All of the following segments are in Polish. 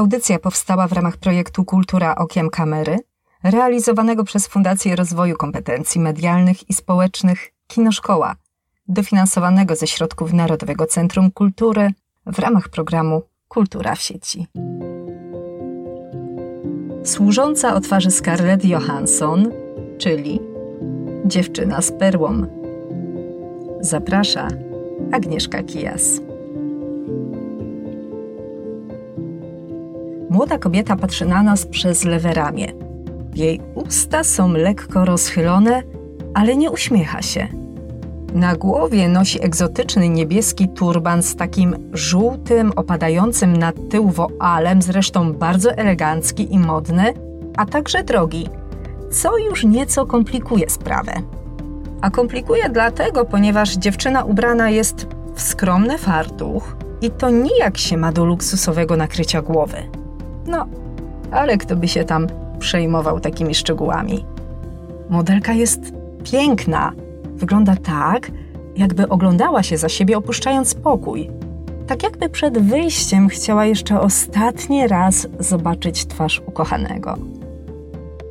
Audycja powstała w ramach projektu Kultura Okiem Kamery, realizowanego przez Fundację Rozwoju Kompetencji Medialnych i Społecznych Kinoszkoła, dofinansowanego ze środków Narodowego Centrum Kultury w ramach programu Kultura w sieci. Służąca o twarzy Scarlett Johansson, czyli dziewczyna z perłą. Zaprasza Agnieszka Kijas. Młoda kobieta patrzy na nas przez lewe ramię. Jej usta są lekko rozchylone, ale nie uśmiecha się. Na głowie nosi egzotyczny niebieski turban z takim żółtym, opadającym na tył woalem, zresztą bardzo elegancki i modny, a także drogi, co już nieco komplikuje sprawę. A komplikuje dlatego, ponieważ dziewczyna ubrana jest w skromny fartuch i to nijak się ma do luksusowego nakrycia głowy. No, ale kto by się tam przejmował takimi szczegółami? Modelka jest piękna. Wygląda tak, jakby oglądała się za siebie, opuszczając pokój. Tak jakby przed wyjściem chciała jeszcze ostatni raz zobaczyć twarz ukochanego.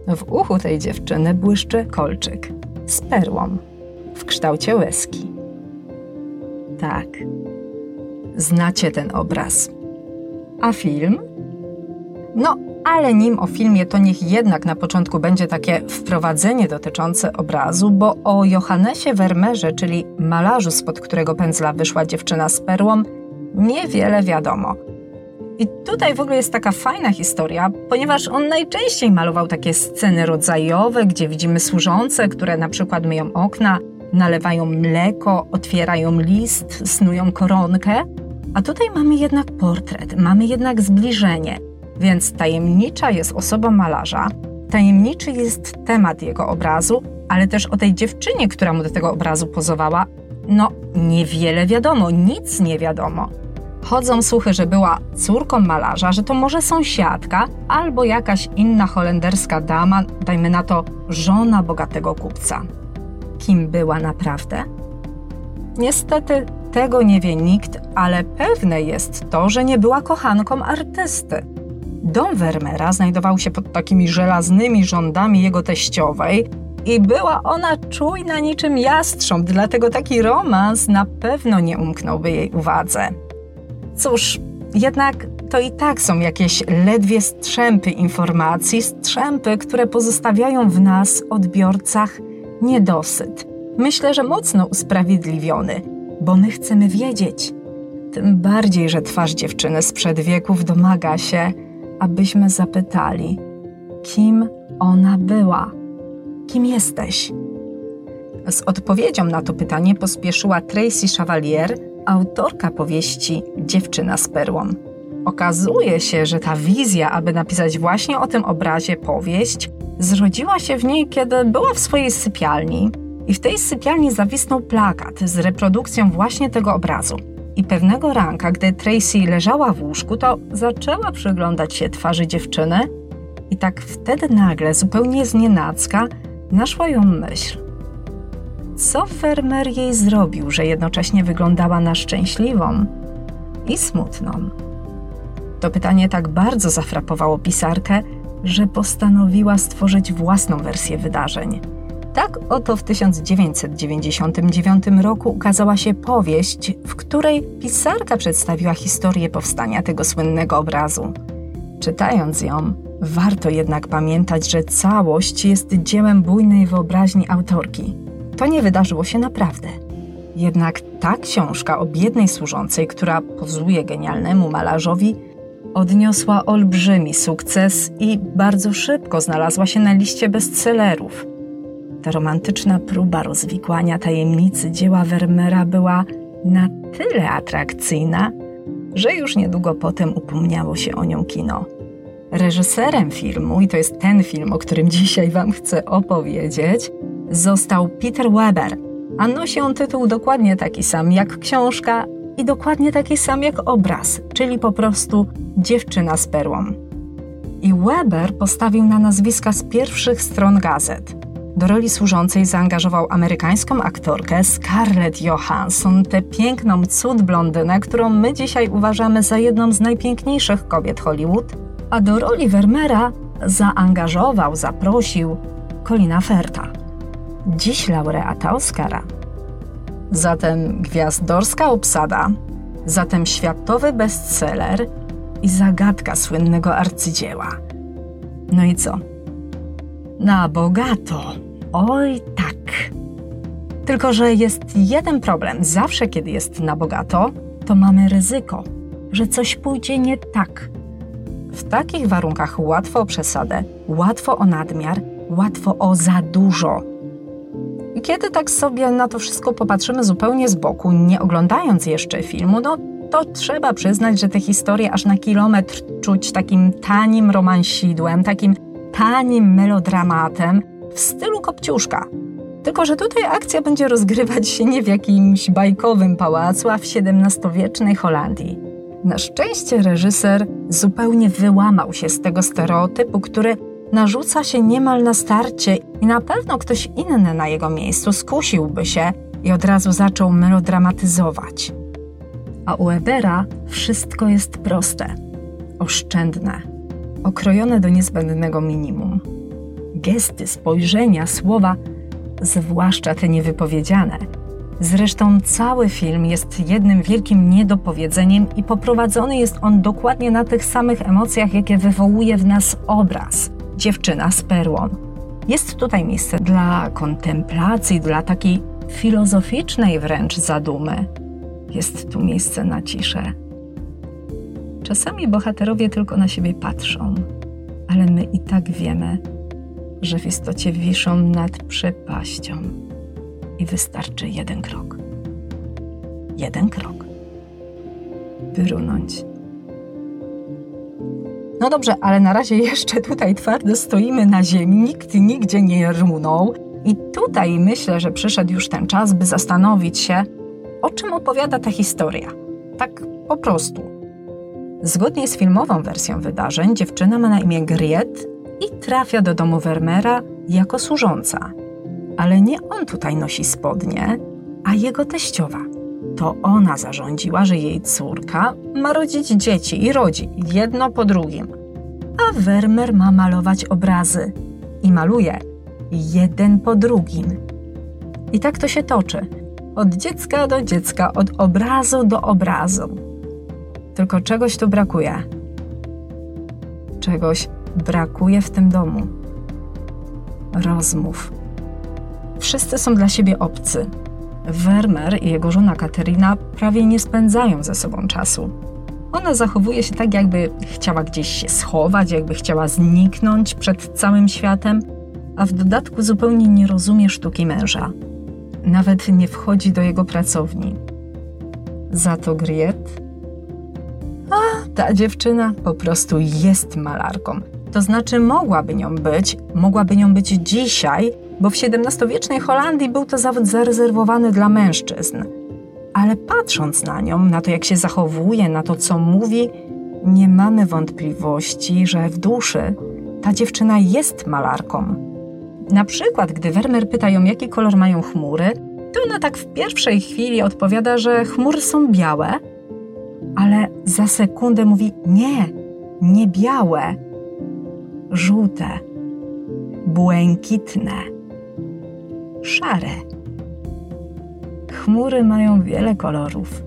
W uchu tej dziewczyny błyszczy kolczyk z perłą w kształcie łezki. Tak, znacie ten obraz. A film? No, ale nim o filmie, to niech jednak na początku będzie takie wprowadzenie dotyczące obrazu, bo o Johannesie Vermeerze, czyli malarzu, spod którego pędzla wyszła dziewczyna z perłą, niewiele wiadomo. I tutaj w ogóle jest taka fajna historia, ponieważ on najczęściej malował takie sceny rodzajowe, gdzie widzimy służące, które na przykład myją okna, nalewają mleko, otwierają list, snują koronkę. A tutaj mamy jednak portret, mamy jednak zbliżenie – więc tajemnicza jest osoba malarza, tajemniczy jest temat jego obrazu, ale też o tej dziewczynie, która mu do tego obrazu pozowała, no niewiele wiadomo, nic nie wiadomo. Chodzą słuchy, że była córką malarza, że to może sąsiadka albo jakaś inna holenderska dama, dajmy na to żona bogatego kupca. Kim była naprawdę? Niestety tego nie wie nikt, ale pewne jest to, że nie była kochanką artysty. Dom Vermeera znajdował się pod takimi żelaznymi rządami jego teściowej i była ona czujna niczym jastrząb, dlatego taki romans na pewno nie umknąłby jej uwadze. Cóż, jednak to i tak są jakieś ledwie strzępy informacji, strzępy, które pozostawiają w nas, odbiorcach, niedosyt. Myślę, że mocno usprawiedliwiony, bo my chcemy wiedzieć. Tym bardziej, że twarz dziewczyny sprzed wieków domaga się, abyśmy zapytali, kim ona była, kim jesteś. Z odpowiedzią na to pytanie pospieszyła Tracy Chevalier, autorka powieści Dziewczyna z perłą. Okazuje się, że ta wizja, aby napisać właśnie o tym obrazie powieść, zrodziła się w niej, kiedy była w swojej sypialni i w tej sypialni zawisnął plakat z reprodukcją właśnie tego obrazu. I pewnego ranka, gdy Tracy leżała w łóżku, to zaczęła przyglądać się twarzy dziewczyny i tak wtedy nagle, zupełnie znienacka, naszła ją myśl. Co Vermeer jej zrobił, że jednocześnie wyglądała na szczęśliwą i smutną? To pytanie tak bardzo zafrapowało pisarkę, że postanowiła stworzyć własną wersję wydarzeń – tak oto w 1999 roku ukazała się powieść, w której pisarka przedstawiła historię powstania tego słynnego obrazu. Czytając ją, warto jednak pamiętać, że całość jest dziełem bujnej wyobraźni autorki. To nie wydarzyło się naprawdę. Jednak ta książka o biednej służącej, która pozuje genialnemu malarzowi, odniosła olbrzymi sukces i bardzo szybko znalazła się na liście bestsellerów. Ta romantyczna próba rozwikłania tajemnicy dzieła Vermeera była na tyle atrakcyjna, że już niedługo potem upomniało się o nią kino. Reżyserem filmu, i to jest ten film, o którym dzisiaj Wam chcę opowiedzieć, został Peter Weber, a nosi on tytuł dokładnie taki sam jak książka i dokładnie taki sam jak obraz, czyli po prostu Dziewczyna z perłą. I Weber postawił na nazwiska z pierwszych stron gazet. Do roli służącej zaangażował amerykańską aktorkę Scarlett Johansson, tę piękną cud blondynę, którą my dzisiaj uważamy za jedną z najpiękniejszych kobiet Hollywood, a do roli Vermeera zaangażował, zaprosił Colina Ferta, dziś laureata Oscara. Zatem gwiazdorska obsada, zatem światowy bestseller i zagadka słynnego arcydzieła. No i co? Na bogato. Oj tak. Tylko, że jest jeden problem. Zawsze, kiedy jest na bogato, to mamy ryzyko, że coś pójdzie nie tak. W takich warunkach łatwo o przesadę, łatwo o nadmiar, łatwo o za dużo. Kiedy tak sobie na to wszystko popatrzymy zupełnie z boku, nie oglądając jeszcze filmu, no to trzeba przyznać, że te historie aż na kilometr czuć takim tanim romansidłem, takim tanim melodramatem w stylu Kopciuszka. Tylko, że tutaj akcja będzie rozgrywać się nie w jakimś bajkowym pałacu, a w XVII-wiecznej Holandii. Na szczęście reżyser zupełnie wyłamał się z tego stereotypu, który narzuca się niemal na starcie i na pewno ktoś inny na jego miejscu skusiłby się i od razu zaczął melodramatyzować. A u Ebera wszystko jest proste, oszczędne, okrojone do niezbędnego minimum. Gesty, spojrzenia, słowa, zwłaszcza te niewypowiedziane. Zresztą cały film jest jednym wielkim niedopowiedzeniem i poprowadzony jest on dokładnie na tych samych emocjach, jakie wywołuje w nas obraz dziewczyna z perłą. Jest tutaj miejsce dla kontemplacji, dla takiej filozoficznej wręcz zadumy. Jest tu miejsce na ciszę. Czasami bohaterowie tylko na siebie patrzą, ale my i tak wiemy, że w istocie wiszą nad przepaścią i wystarczy jeden krok. Jeden krok. Wyrunąć. No dobrze, ale na razie jeszcze tutaj twardo stoimy na ziemi, nikt nigdzie nie runął. I tutaj myślę, że przyszedł już ten czas, by zastanowić się, o czym opowiada ta historia. Tak po prostu. Zgodnie z filmową wersją wydarzeń, dziewczyna ma na imię Griet i trafia do domu Vermeera jako służąca. Ale nie on tutaj nosi spodnie, a jego teściowa. To ona zarządziła, że jej córka ma rodzić dzieci i rodzi jedno po drugim. A Vermeer ma malować obrazy i maluje jeden po drugim. I tak to się toczy. Od dziecka do dziecka, od obrazu do obrazu. Tylko czegoś tu brakuje. Czegoś brakuje w tym domu. Rozmów. Wszyscy są dla siebie obcy. Wermer i jego żona Katerina prawie nie spędzają ze sobą czasu. Ona zachowuje się tak, jakby chciała gdzieś się schować, jakby chciała zniknąć przed całym światem, a w dodatku zupełnie nie rozumie sztuki męża. Nawet nie wchodzi do jego pracowni. Za to Griet. A ta dziewczyna po prostu jest malarką. To znaczy, mogłaby nią być, mogłaby nią być dzisiaj, bo w XVII-wiecznej Holandii był to zawód zarezerwowany dla mężczyzn. Ale patrząc na nią, na to jak się zachowuje, na to co mówi, nie mamy wątpliwości, że w duszy ta dziewczyna jest malarką. Na przykład, gdy Werner pyta ją, jaki kolor mają chmury, to ona tak w pierwszej chwili odpowiada, że chmury są białe, ale za sekundę mówi: Nie, nie białe, żółte, błękitne, szare. Chmury mają wiele kolorów.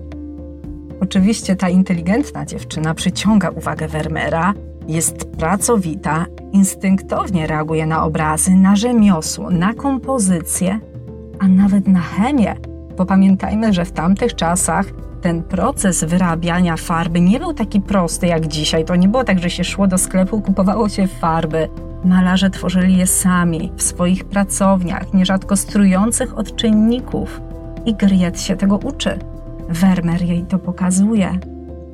Oczywiście ta inteligentna dziewczyna przyciąga uwagę Vermeera, jest pracowita, instynktownie reaguje na obrazy, na rzemiosło, na kompozycję, a nawet na chemię. Bo pamiętajmy, że w tamtych czasach ten proces wyrabiania farby nie był taki prosty jak dzisiaj. To nie było tak, że się szło do sklepu, kupowało się farby. Malarze tworzyli je sami, w swoich pracowniach, nierzadko strujących od czynników. I Griet się tego uczy. Vermeer jej to pokazuje.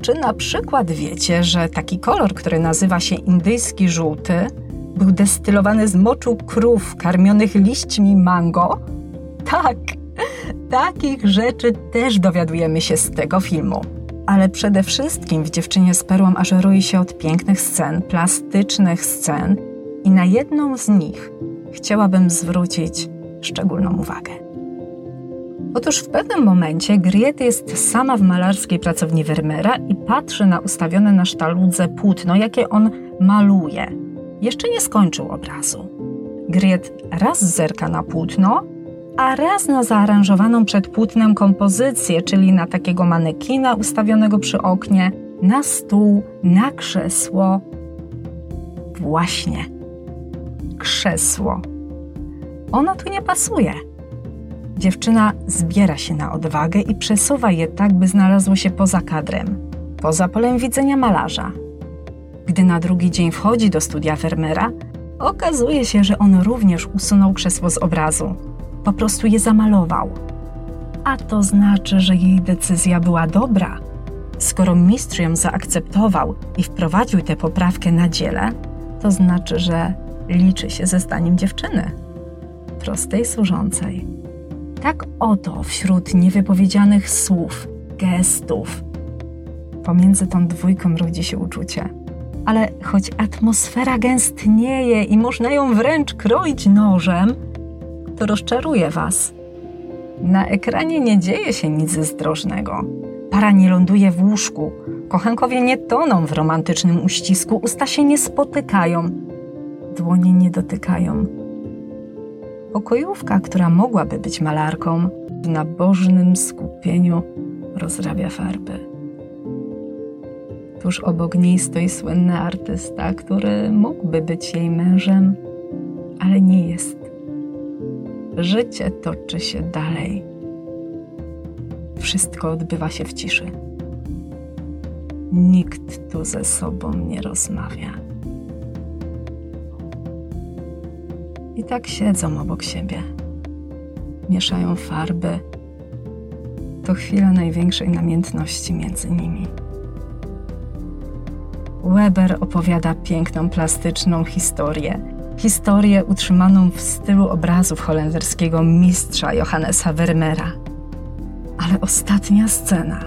Czy na przykład wiecie, że taki kolor, który nazywa się indyjski żółty, był destylowany z moczu krów karmionych liśćmi mango? Tak, takich rzeczy też dowiadujemy się z tego filmu. Ale przede wszystkim w Dziewczynie z perłą aż roi się od pięknych scen, plastycznych scen i na jedną z nich chciałabym zwrócić szczególną uwagę. Otóż w pewnym momencie Griet jest sama w malarskiej pracowni Vermeera i patrzy na ustawione na sztaludze płótno, jakie on maluje. Jeszcze nie skończył obrazu. Griet raz zerka na płótno, a raz na zaaranżowaną przed płótnem kompozycję, czyli na takiego manekina ustawionego przy oknie, na stół, na krzesło. Właśnie. Krzesło. Ono tu nie pasuje. Dziewczyna zbiera się na odwagę i przesuwa je tak, by znalazło się poza kadrem, poza polem widzenia malarza. Gdy na drugi dzień wchodzi do studia Vermeera, okazuje się, że on również usunął krzesło z obrazu. Po prostu je zamalował. A to znaczy, że jej decyzja była dobra. Skoro mistrz ją zaakceptował i wprowadził tę poprawkę na dziele, to znaczy, że liczy się ze zdaniem dziewczyny. Prostej służącej. Tak oto wśród niewypowiedzianych słów, gestów, pomiędzy tą dwójką rodzi się uczucie. Ale choć atmosfera gęstnieje i można ją wręcz kroić nożem, rozczaruje Was. Na ekranie nie dzieje się nic zdrożnego. Para nie ląduje w łóżku, kochankowie nie toną w romantycznym uścisku, usta się nie spotykają, dłonie nie dotykają. Pokojówka, która mogłaby być malarką, w nabożnym skupieniu rozrabia farby. Tuż obok niej stoi słynny artysta, który mógłby być jej mężem, ale nie jest. Życie toczy się dalej. Wszystko odbywa się w ciszy. Nikt tu ze sobą nie rozmawia. I tak siedzą obok siebie. Mieszają farby. To chwila największej namiętności między nimi. Weber opowiada piękną, plastyczną historię. Historię utrzymaną w stylu obrazów holenderskiego mistrza Johannesa Vermeera. Ale ostatnia scena,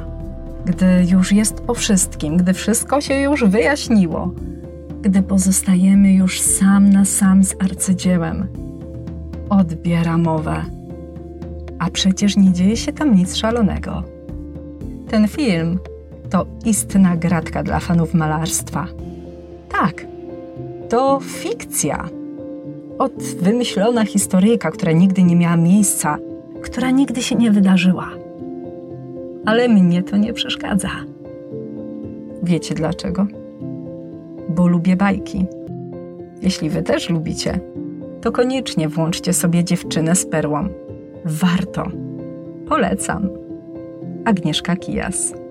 gdy już jest po wszystkim, gdy wszystko się już wyjaśniło, gdy pozostajemy już sam na sam z arcydziełem, odbiera mowę. A przecież nie dzieje się tam nic szalonego. Ten film to istna gratka dla fanów malarstwa. Tak, to fikcja. Od wymyślona historyjka, która nigdy nie miała miejsca, która nigdy się nie wydarzyła. Ale mnie to nie przeszkadza. Wiecie dlaczego? Bo lubię bajki. Jeśli wy też lubicie, to koniecznie włączcie sobie dziewczynę z perłą. Warto. Polecam. Agnieszka Kijas.